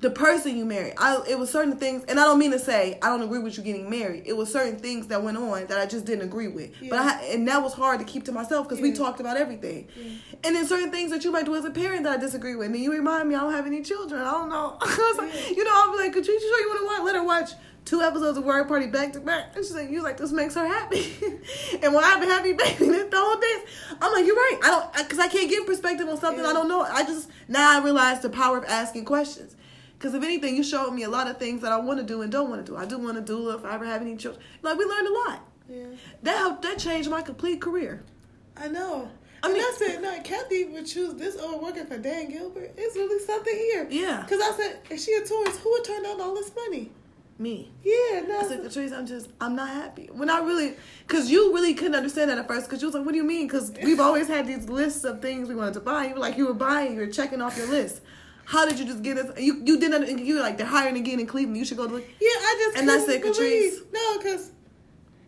The person you marry. I it was certain things, and I don't mean to say I don't agree with you getting married. It was certain things that went on that I just didn't agree with. But I and that was hard to keep to myself because we talked about everything. Yeah. And then certain things that you might do as a parent that I disagree with. And then you remind me I don't have any children. I don't know. (laughs) I like, you know, I'll be like, could you sure you want to watch? Let her watch two episodes of Word Party back to back. And she's like, you like this makes her happy. (laughs) and when I have a happy (laughs) baby, the whole day, I'm like, you're right. I don't because I can't give perspective on something Yeah. I don't know. I just now I realize the power of asking questions. Because if anything, you showed me a lot of things that I want to do and don't want to do. I do want to do if I ever have any children. Like we learned a lot. yeah. That helped. That changed my complete career. I know. I mean- I said, no, Kathy would choose this over working for Dan Gilbert. It's really something here. Yeah. Because I said, if she a tourist, who would turn down all this money? Me. Yeah, no. I said, Patrice, I'm just, I'm not happy. When I really, because you really couldn't understand that at first, because you was like, what do you mean? Because we've always had these lists of things we wanted to buy. You were like, you were buying, you were checking off your list. How did you just get this? You you didn't. You were like, they're hiring again in Cleveland. You should go to. yeah, I just And I couldn't said, Catrice- No, because,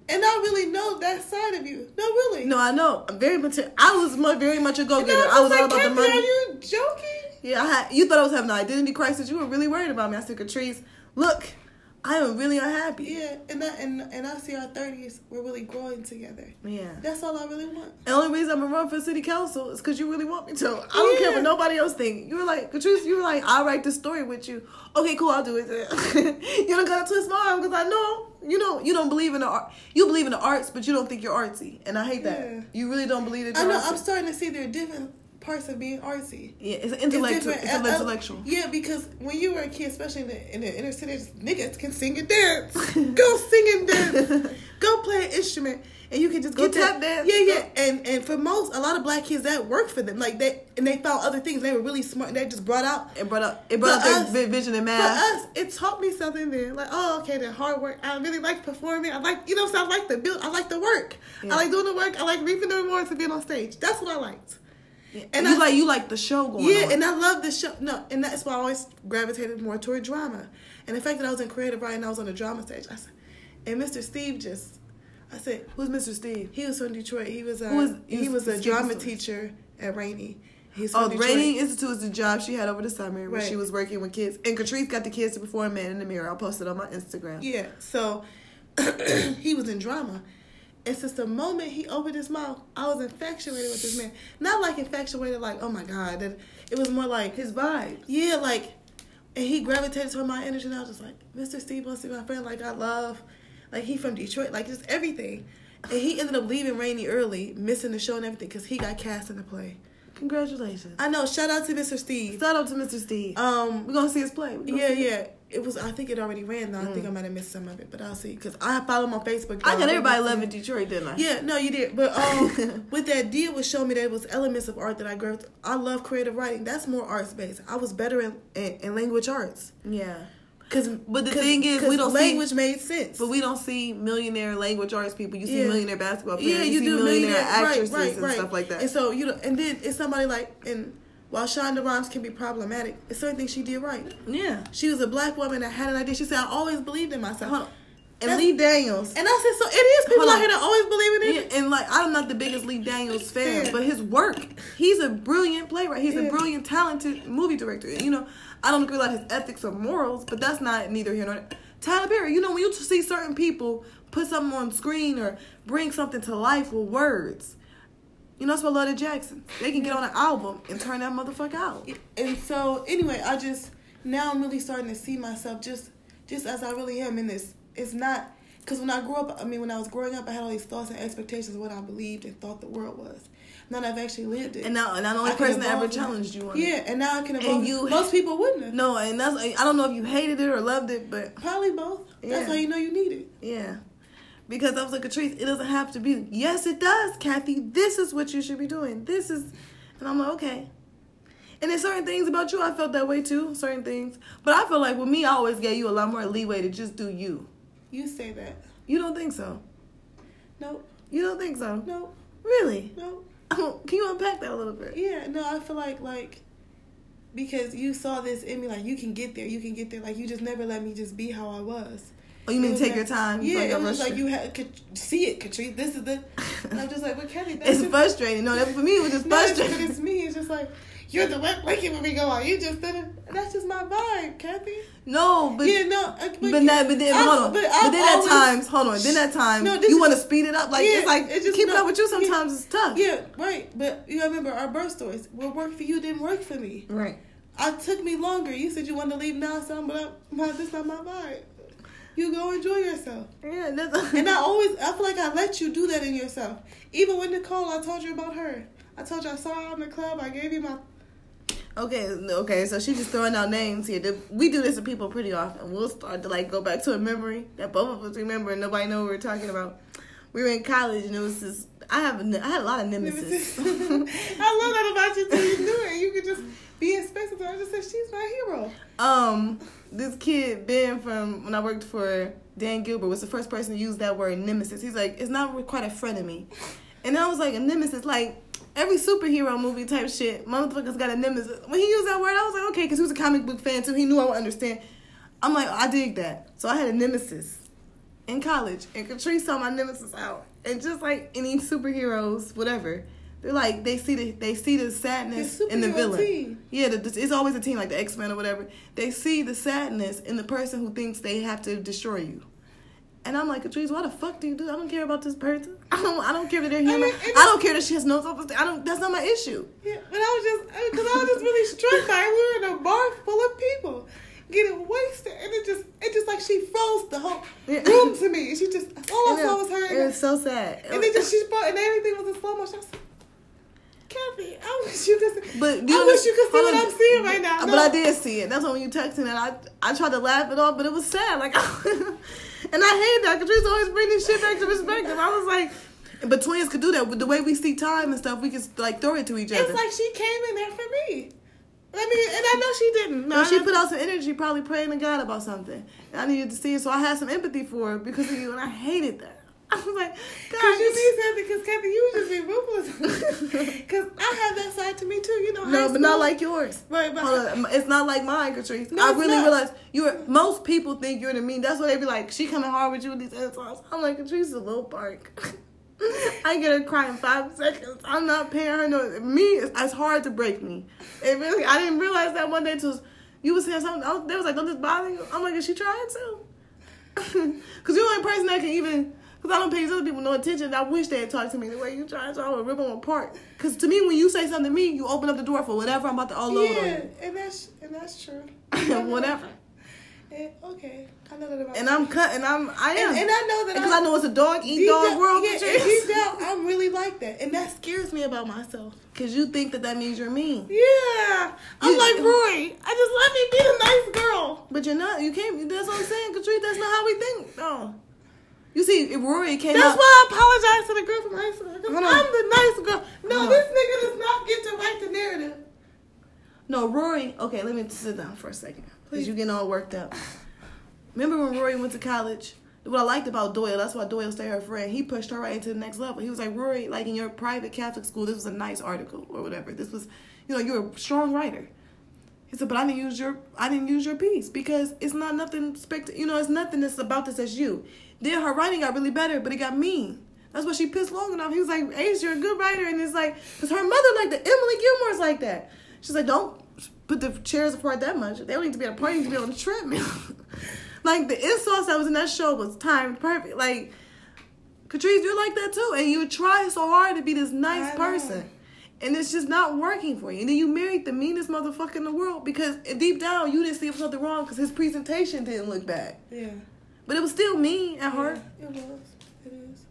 and I really know that side of you. No, really. No, I know. I'm very much. I was very much a go getter. I I was like, all about the money. Are you joking? Yeah, I had, you thought I was having an identity crisis. You were really worried about me. I said, Catrice, look, I am really unhappy. Yeah, and I, and and I see our thirties. We're really growing together. Yeah. That's all I really want. The only reason I'm gonna run for city council is because you really want me to. I don't care what nobody else think. You were like, Catrice, you were like, I'll write this story with you. Okay, cool, I'll do it. (laughs) you don't gotta twist my arm because I know you don't. You don't believe in the art. You believe in the arts, but you don't think you're artsy, and I hate that. Yeah. You really don't believe that. I know. artsy. I'm starting to see there are different parts of being artsy. yeah, it's an It's intellectual. It's, Uh, an intellectual. Yeah, because when you were a kid, especially in the, in the inner city, niggas can sing and dance. Go sing and dance. (laughs) Go play an instrument, and you can just Go get that- tap dance. Yeah, yeah. And and for most, a lot of black kids that worked for them. Like they and they found other things. They were really smart. and They just brought out. It brought up. It brought up us- their vi- vision and math. For us, it taught me something then. Like, oh, okay, the hard work. I really like performing. I like, you know, so I like the build. I like the work. Yeah. I like doing the work. I like reaping the rewards of being on stage. That's what I liked. And and you I- like you like the show going Yeah, on. and I love the show. No, and that's why I always gravitated more toward drama. And the fact that I was in creative writing, I was on the drama stage. I said, and Mr. Steve just, I said, Who's Mr. Steve? he was from Detroit. He was a is- he he was was- a drama was- teacher at Rainey. He's Oh, from Detroit. Rainey Institute is the job she had over the summer when Right. she was working with kids. And Catrice got the kids to perform Man in the Mirror. I'll post it on my Instagram. Yeah, so (clears throat) he was in drama. And since the moment he opened his mouth, I was infatuated with this man. Not like infatuated, like, oh my God. That It was more like, His vibes. yeah, like, and he gravitated toward my energy. And I was just like, Mr. Steve wants to be my friend. Like, I love, like, he from Detroit, like, just everything. And he ended up leaving Rainey early, missing the show and everything, because he got cast in the play. Congratulations. I know. Shout out to Mr. Steve. Shout out to Mr. Steve. Um, We're gonna see his play. Yeah, yeah. It was. I think it already ran. though. I think I might have missed some of it, but I'll see. Cause I follow him on Facebook. I got everybody loving Detroit, didn't I? Yeah, no, you did. But um, (laughs) with that deal, was showing me that it was elements of art that I grew. I love creative writing. That's more arts based. I was better in, in, in language arts. Yeah. Cause, But the cause- thing is, we don't see- language made sense. But we don't see millionaire language arts people. You see Yeah. millionaire basketball players. yeah, you, you, see do millionaire millionaire actresses right, right, and right. stuff like that. And so you know, and then it's somebody like and while Shonda Rhimes can be problematic, it's certain things she did right. yeah. She was a black woman that had an idea. She said, "I always believed in myself." Hold on. And That's- Lee Daniels. And I said, "So it is people Hold out on. here that always believe in Yeah, it." and like I'm not the biggest Lee Daniels (laughs) fan, Yeah. but his work, he's a brilliant playwright. He's a brilliant, talented movie director. You know, I don't agree with his ethics or morals, but that's not neither here nor there. Tyler Perry, you know, when you see certain people put something on screen or bring something to life with words, you know, it's what I love the Jackson. They can get on an album and turn that motherfucker out. and so anyway, I just now I'm really starting to see myself just just as I really am in this. It's not because when I grew up, I mean, when I was growing up, I had all these thoughts and expectations of what I believed and thought the world was. Now that I've actually lived it, And now, and I'm the only I person that ever evolve from it. challenged you on it. Yeah, and now I can evolve. you- most people wouldn't have. No, and that's I don't know if you hated it or loved it, but Probably both. Yeah. That's how you know you need it. Yeah. Because I was like, Catrice, it doesn't have to be. Yes, it does, Kathy. This is what you should be doing. This is. And I'm like, okay. And there's certain things about you, I felt that way too. Certain things. But I feel like with me, I always gave you a lot more leeway to just do you. You say that. You don't think so? Nope. You don't think so? Nope. Really? Nope. (laughs) Can you unpack that a little bit? Yeah, no, I feel like like because you saw this in me, like you can get there, you can get there. Like you just never let me just be how I was. Oh, you mean take like- your time? Yeah, like, it I'm was like you had could see it, Katrina. This is the. And I'm just like, but Kathy, (laughs) that's It's just, frustrating. No, that, for me, it was just (laughs) no, frustrating. it's me. It's just like you're the wet blanket when we go out. You just did it. That's just my vibe, Kathy. No, but. yeah, no, uh, but, But, not, but then I- hold on. But, I've then at always- times, hold on. Then at times, No, you want to speed it up. Like Yeah, it's like it's just keeping no- up with you yeah. sometimes is tough. Yeah, right. But you gotta remember our birth stories. What worked for you didn't work for me. Right. I took me longer. You said you wanted to leave now, son, but I, my, this not my vibe. You go enjoy yourself. Yeah, that's And I (laughs) always, I feel like I let you do that in yourself. Even with Nicole, I told you about her. I told you I saw her in the club. I gave you my. okay. Okay, so she's just throwing out names here. We do this to people pretty often. We'll start to like go back to a memory that both of us remember, and nobody know what we're talking about. We were in college, and it was just I have a, I had a lot of nemesis. (laughs) I love that about you too. You knew it. You could just be in space with. I just said she's my hero. Um, this kid Ben from when I worked for Dan Gilbert was the first person to use that word nemesis. He's like, it's not quite a frenemy, and I was like, a nemesis, like every superhero movie type shit. Motherfuckers got a nemesis. When he used that word, I was like, okay, because he was a comic book fan too. He knew I would understand. I'm like, I dig that. So I had a nemesis in college, and Catrice saw my nemesis out, and just like any superheroes, whatever. They're like they see the they see the sadness in the villain. team. Yeah, the, it's always a team like the X Men or whatever. They see the sadness in the person who thinks they have to destroy you. And I'm like, Catrice, why the fuck do you do? I don't care about this person. (laughs) I don't. I don't care that they're human. I, mean, it don't care that she has no self. I don't. That's not my issue. Yeah, but I was just because I was just really struck by it. We were in a bar full of people getting wasted, and it just it just like she froze the whole room to me. And she just all I saw was her, It was so sad. and then just she brought and everything was in slow motion. I was like, Kathy, I wish you could. But do I wish you could see what. I'm seeing right now. But I did see it. That's why when you texted and I I tried to laugh it off, but it was sad. Like, (laughs) and I hate that. Catrice always bringing shit back to perspective. I was like, but twins could do that with the way we see time and stuff. We can like throw it to each other. It's like she came in there for me. I mean, and I know she didn't. no, she put out some energy, probably praying to God about something. And I needed to see it, so I had some empathy for her because of you, and I hated that. (laughs) I was like, God, you need something, because Kathy, you would just be ruthless. (laughs) Cause I have that side to me too. You know, no, but not like yours. Right, but Hold on, it's not like mine, Catrice. No, I really not. realized you. are Most people think you're the mean. That's why they be like, she coming hard with you with these insults. I'm like, Catrice is a little bark. (laughs) I get her crying five seconds. I'm not paying her no. Me, it's, it's hard to break me. It really. I didn't realize that one day till you was saying something. I was, they was like, don't this bother you? I'm like, is she trying to? Because you're the only person that can even. Because I don't pay these other people no attention. I wish they had talked to me the way you trying, so I would rip them apart. Because to me, when you say something to me, you open up the door for whatever I'm about to unload yeah, and that's and that's true. (laughs) whatever. Eh, okay, I know that about. And I'm cut, and I'm I am, and, and I know that because I know it's a dog eat dog world. Yeah, and deep (laughs) down, I'm really like that, and that scares me about myself. Because you think that that means you're mean, Yeah, I'm You- like Roy. I just let me be the nice girl. but you're not. You can't. That's what I'm saying, Katrina. That's not how we think. No. You see, if Rory came That's out, why I apologize to the girl from high school. 'cause I'm the nice girl. No, this nigga does not get to write the narrative. No, Rory. Okay, let me sit down for a second. Please, Please. you getting all worked up. Remember when Rory went to college? What I liked about Doyle, that's why Doyle stayed her friend. He pushed her right into the next level. He was like, Rory, like in your private Catholic school, this was a nice article or whatever. This was, you know, you're a strong writer. He said, but I didn't use your, I didn't use your piece because it's not nothing spect, you know, it's nothing that's about this as you. Then her writing got really better, but it got mean. That's why she pissed long enough. He was like, Ace, you're a good writer, and it's like, cause her mother like the Emily Gilmore's like that. She's like, don't put the chairs apart that much. They don't need to be at a party. They need to be on the treadmill. (laughs) like the insults that was in that show was timed perfect. Like, Catrice, you're like that too, and you try so hard to be this nice person. And it's just not working for you. And then you married the meanest motherfucker in the world because deep down you didn't see if something wrong because his presentation didn't look bad. Yeah. But it was still mean at heart. It was. It is.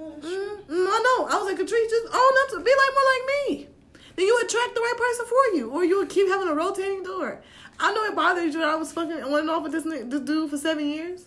Oh, Mm, mm, I know. I was like, Catrice, just own up to be like more like me. Then you attract the right person for you, or you would keep having a rotating door. I know it bothers you that I was fucking and went off with this this dude for seven years.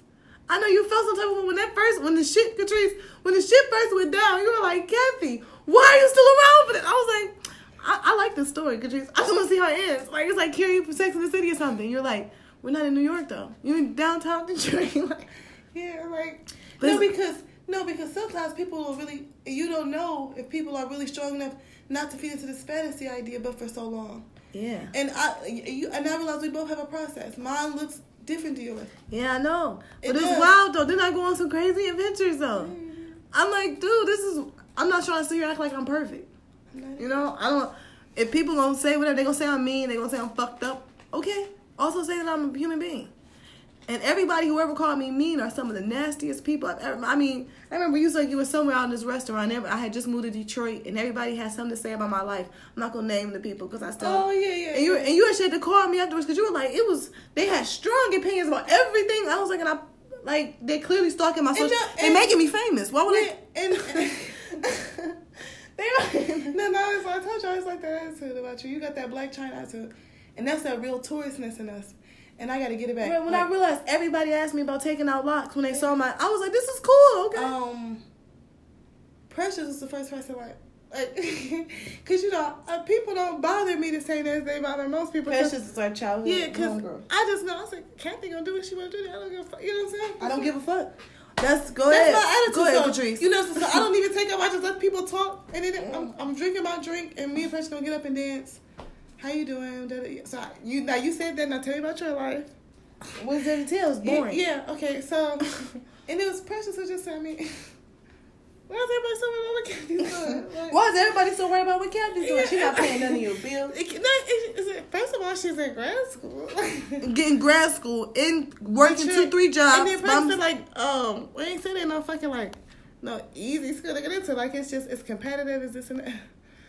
I know you felt some type of when that first when the shit, Catrice, when the shit first went down, you were like, Kathy, why are you still around for this? I was like, I, I like this story, Catrice. I just want to see how it ends. Like it's like from Sex in the City or something. You're like, we're not in New York though. You're in downtown (laughs) Detroit. like, Yeah, like But no, because no, because sometimes people will really you don't know if people are really strong enough not to feed into this fantasy idea, but for so long. yeah. And I, you, and I realize we both have a process. Mine looks different to yours. Yeah, I know. It But it's does. wild though. Then I go on some crazy adventures though. I'm like, dude, this is. I'm not trying to sit here and act like I'm perfect. You know, I don't. If people gonna say whatever, they gonna say I'm mean. They gonna say I'm fucked up. Okay. Also say that I'm a human being. And everybody who ever called me mean are some of the nastiest people I've ever. I mean, I remember you said you were somewhere out in this restaurant. I had just moved to Detroit, and everybody had something to say about my life. I'm not gonna name the people because I still. Oh yeah, yeah. And you yeah. and you actually had to call me afterwards because you were like, it was they had strong opinions about everything. I was like, and I like they clearly stalking my social. the- they and- making me famous. Why would Yeah, (laughs) (laughs) they? and, (laughs) they no, no, it's, I told you I was like that attitude about you. You got that Blac Chyna attitude, and that's that real touristness in us. And I got to get it back. when Like, I realized everybody asked me about taking out locks when they saw my, I was like, this is cool. Okay. um, Precious was the first person like. Like, (laughs) cause you know, uh, people don't bother me the same as they bother most people. 'cause- is our childhood. Yeah, cause I just know I was like, Kathy gonna do what she wanna do. I don't give a fuck. You know what I'm saying? I don't give a fuck. That's go That's ahead. my attitude. Go ahead, so, Patrice. You know, so, so I don't (laughs) even take up. I just let people talk, and then I'm, I'm drinking my drink, and me and Precious gonna get up and dance. How you doing? So I- you now you said that. Now tell me about your life. To tell? It's boring. Yeah. yeah, Okay. So, (laughs) and it was Precious who just said me. (laughs) Why is everybody so worried about what Kathy's doing? Like, Why is everybody so worried about what Kathy's doing? She's not paying none of your bills. It, no, it, first of all, she's in grad school. (laughs) Getting grad school, in working two, three jobs. And then I'm- like, um, we ain't saying no fucking like, no easy school to get into. Like it's just it's competitive. It's this and that.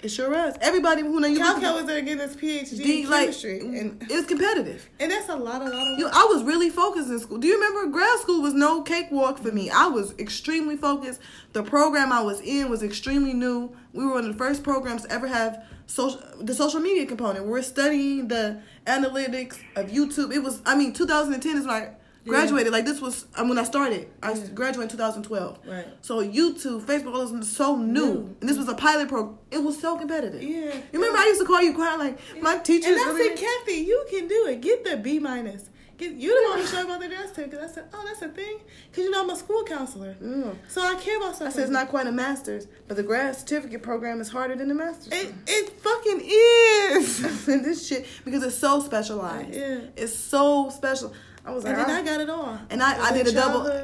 It sure is. Everybody who know you Calco was there getting his PhD D, in like chemistry, mm, and it's competitive. and that's a lot, a lot of. You, I was really focused in school. Do you remember grad school was no cakewalk for me? I was extremely focused. The program I was in was extremely new. We were one of the first programs to ever have social the social media component. We're studying the analytics of YouTube. It was I mean 2010 is when I graduated. Like this was um, when I started. I graduated in 2012. Right. So YouTube, Facebook, all was so new, New. and this was a pilot program. It was so competitive. Yeah. You remember I used to call you crying like my teacher. And I said, Kathy, you can do it. Get the B minus. Get you the one who showed about the dress too. Because I said, oh, that's a thing. Because you know I'm a school counselor, Mm. so I care about I said it's not quite a master's, but the grad certificate program is harder than the master's. It it fucking is. (laughs) and this shit because it's so specialized. Yeah. It's so special. I was like, and then I- I got it all. and I, I did a double. I,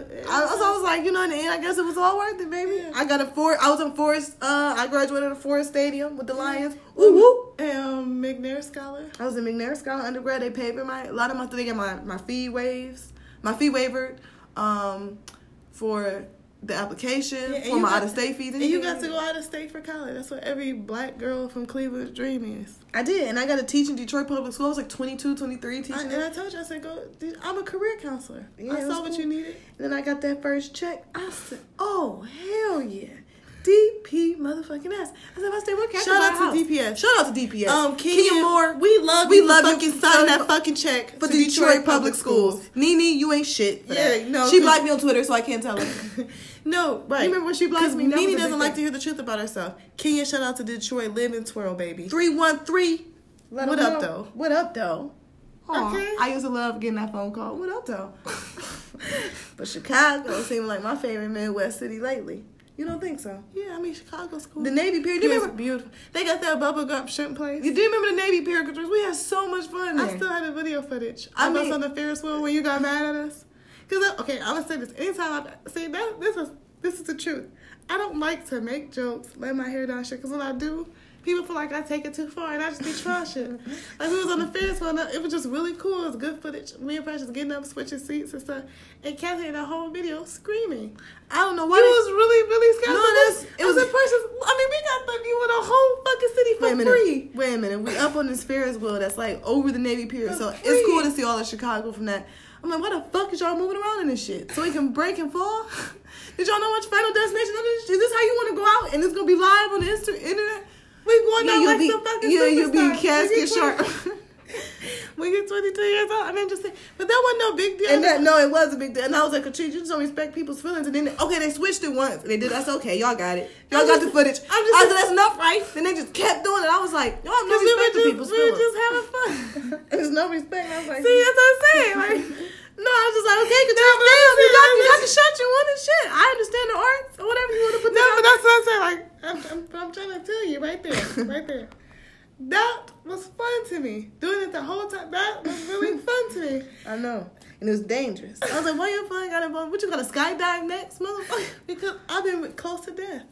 so I was like, you know, in the end, I guess it was all worth it, baby. Yeah. I got a four. I was in Forest. Uh, I graduated at Forest Stadium with the Lions. Woo woo. Um, McNair scholar. I was in McNair Scholar undergrad. They paid for my a lot of my they get my my fee waves, my fee wavered, um, for the application Yeah, for my out of state fees. And you got to go out of state for college. That's what every black girl from Cleveland's dream is. I did, and I got to teach in Detroit Public School. I was like 22, 23 teaching. I, and. I told you, I said, go. dude, I'm a career counselor. Yeah, I saw what cool. you needed. And then I got that first check. I said, "Oh hell yeah, DP motherfucking ass." I said, "If I stay working, I Shout out to house." DPS. Shout out to DPS. Um, Kenya, Kenya Moore we love we you love for you fucking signing that fucking check for to Detroit, Public Schools. Nene, you ain't shit. Yeah, that. no, she blocked me on Twitter, so I can't tell her. (laughs) No, right. You remember when she blocked 'Cause me? Nene doesn't like to hear the truth about herself. Kenya, shout out to Detroit, live and twirl, baby. Three one three. Let What up, know. though? What up though? Okay. I used to love getting that phone call. What up though? (laughs) but Chicago seems like my favorite Midwest city lately. You don't think so? Yeah, I mean Chicago's cool. The Navy Pier. Do you remember? beautiful. They got that bubble gum shrimp place. You do remember the Navy Pier pictures? We had so much fun there. I still have the video footage. I I was on the Ferris wheel when you got mad at us. Cause I, okay, I'm gonna say this. Anytime I see that, this is this is the truth. I don't like to make jokes, let my hair down shit. Cause when I do, people feel like I take it too far, and I just be shit. (laughs) Like we was on the Ferris wheel, and it was just really cool. It was good footage. Me and Precious getting up, switching seats and stuff, and Kathy in the whole video screaming. I don't know It why. they- was really, really scary. No, that's- it it was was- a Precious. I mean, we got the view of the whole fucking city for Wait a minute. free. Wait a minute. We up on this Ferris wheel that's like over the Navy Pier. For So free. it's cool to see all of Chicago from that. I'm like, why the fuck is y'all moving around in this shit? So we can break and fall? (laughs) Did y'all know which final destination this? Is this how you want to go out and it's gonna be live on the insta- internet? We going Yeah, out like be, some fucking yeah, you'll be casket sharp. 20 We get 22 years old. I mean, just say, but that wasn't no big deal. And that no, it was a big deal. And I was like, Katrina, you just don't respect people's feelings. And then okay, they switched it once. They did. That's okay. Y'all got it. Y'all I'm got just- the footage. I'm just- I said that's enough, right? Then they just kept doing it. I was like, y'all have no we respect for just, people's we were just having (laughs) fun. There's no respect. I was like, See, that's what I'm saying. Like, (laughs) no, I was just like, okay, No, but damn, you got, you got the shot you wanted. Shit, I understand the arts or whatever you want to put no, down. but that's what I'm saying. Like, I'm, I'm, I'm trying to tell you right there, right there. (laughs) That was fun to me. Doing it the whole time, that was really (laughs) fun to me. I know, and it was dangerous. I was like, why your fun got involved? What you gonna skydive next, motherfucker? (laughs) Because I've been close to death.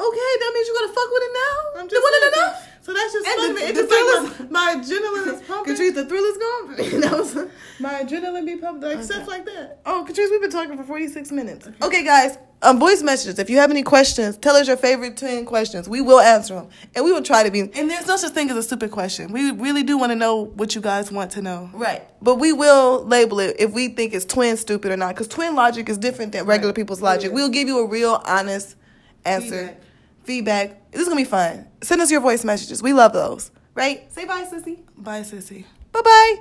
Okay, that means you gotta fuck with it now. I'm It wasn't saying, enough. So that's just And fun the- the just like thrill my, my adrenaline is (laughs) pumping. Katrice, the thrill is gone. (laughs) that was. My adrenaline be pumping, like Okay. stuff like that. Oh, Katrice, we've been talking for 46 minutes. Okay, guys, um, voice messages. If you have any questions, tell us your favorite 10 questions. We will answer them. And we will try to be. And there's no such thing as a stupid question. We really do want to know what you guys want to know. Right. But we will label it if we think it's twin stupid or not. Because twin logic is different than regular Right. people's logic. We'll give you a real, honest answer. Feedback. Feedback. This is going to be fun. Send us your voice messages. We love those. Right? Say bye, sissy. Bye, sissy. Bye bye.